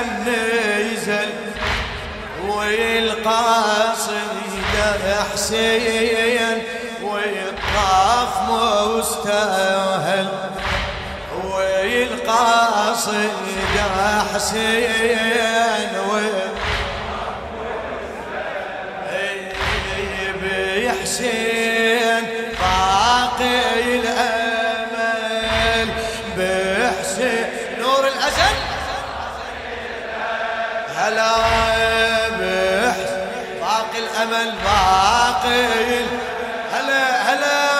بالعالم نزل والقاصد حسين والطاف مستهل والقاصد حسين بحسين الامل باقي هلا هلا.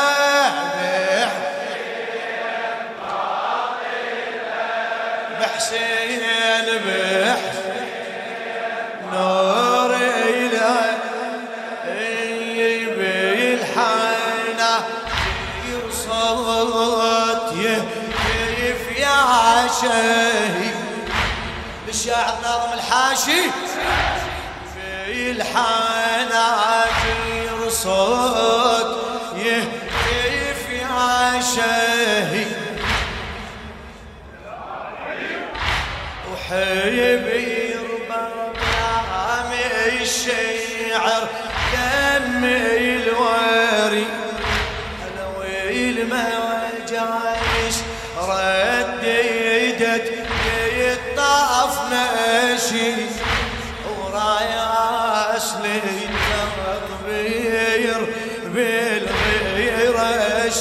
بحسين بحسين نور بالحنا صوت كيف يا شهيد للشاعر ناظم الحاشي. الحناجر صوت يهتف يا شهيد وحيبي ربما الشعر دم الوري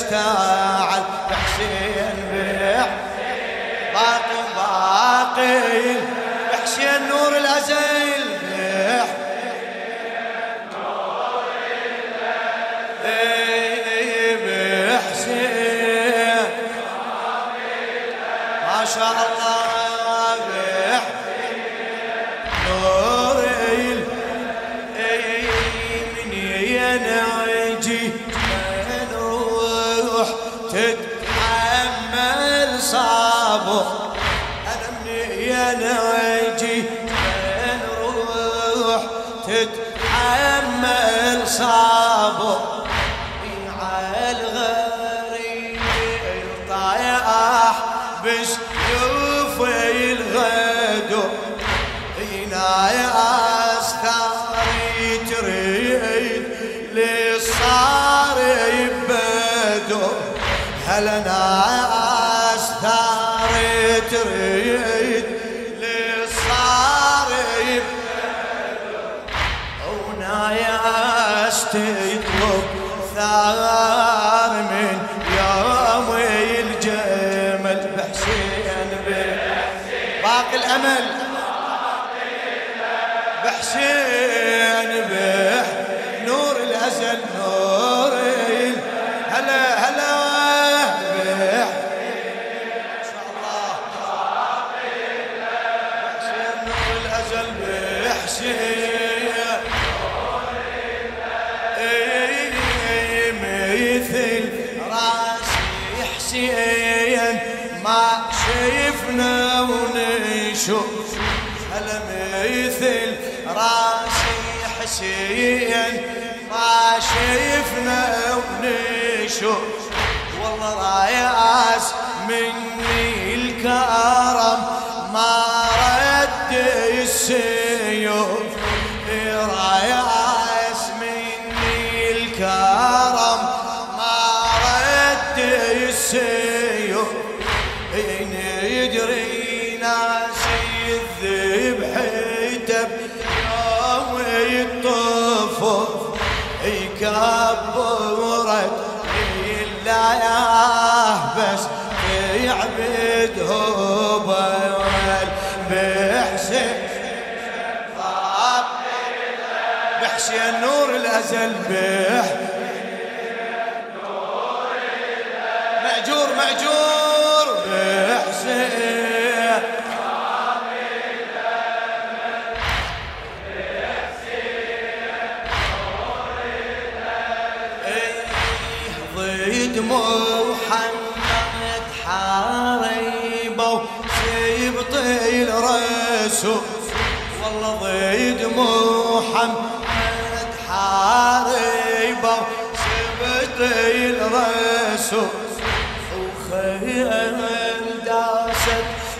اشتعل حسين باقي باقي حسين نور الأزل بح بحسين ما شاء الله. تتحمل صابه عالغريب طايح بسيوف الغدو هنا يا استاري تريد للصار يبدو هلنا يا استاري تريد استطلب ثار من يوم الجمل بحسين باقي الأمل. بحسين بح نور الأزل نور هلا هلا. بحسين نور الأزل ونشوف هلا مثل راسي حسين ما شفنا ونشوف والله راياس مني الكرم ما رد السيوف. راياس مني الكرم. يعبد هو بحسين بحسين نور الأزل بح مأجور مأجور. بحسين ضيد محمد الرسول والله ضيد محمد حاربوا سيبط الرسول. وخيل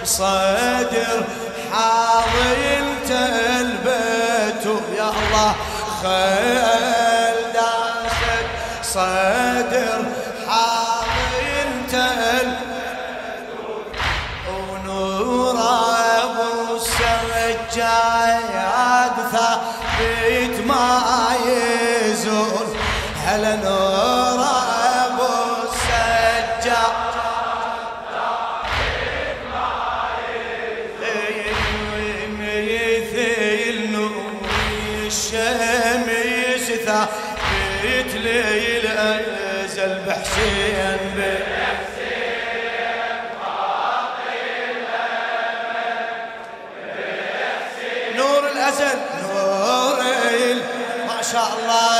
صدر حاضنت البيت. يا الله خيل داست صدر حاضنت البيت. لي الازل بحسين بيه نور الأزل نور. ما شاء الله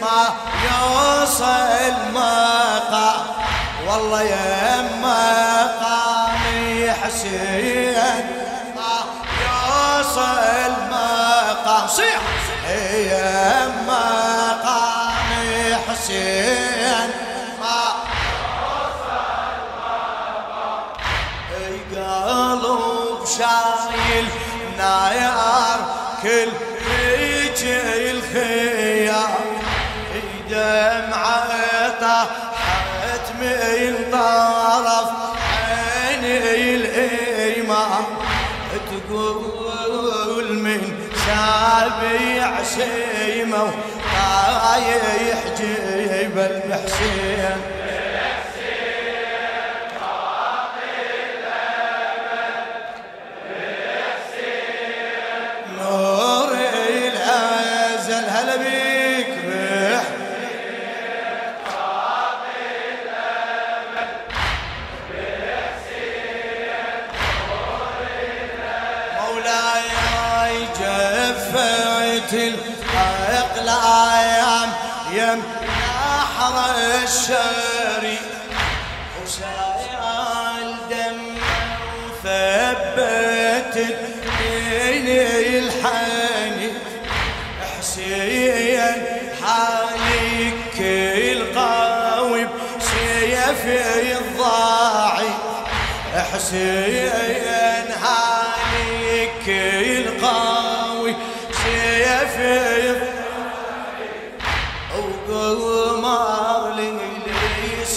ما يوصل مقا والله يا مقام حسين ما يوصل مقام صيح. يا مقام حسين ما قلب شايل نايار كل من طرف عيني الإيمان تقول من سابع سيمة وطايح جبل بحسين جفت الأقلام يم نحر الشري وسايل دم وثبت الدين الحني حسين حالك القاوي سيفي الضاعي. حسين حالك القاوي سيفي وقمر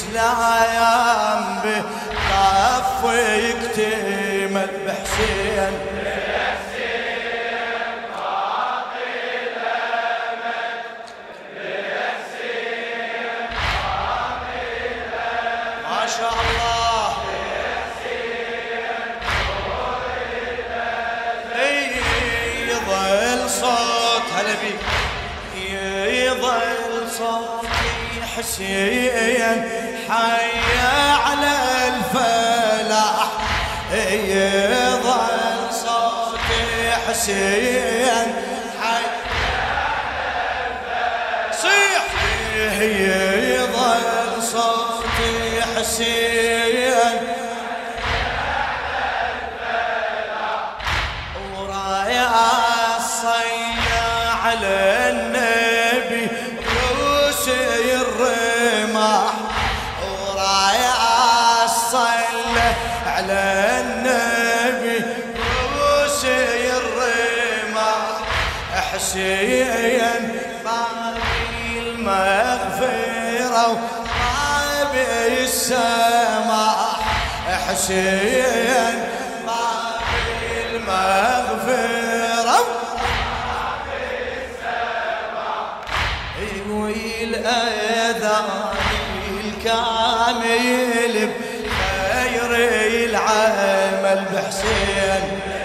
الإسلام بكف يكتمل بحسين يظل صوتي حسين حي على الفلاح. يظل صوتي حسين حي صيح. يظل صوتي حسين. ورايا الصيا على النبي روسي الرماح حسين باقي المغفرة وبابي السماح حسين باقي المغفرة يقوي الأذان الكامل العمل بحسين.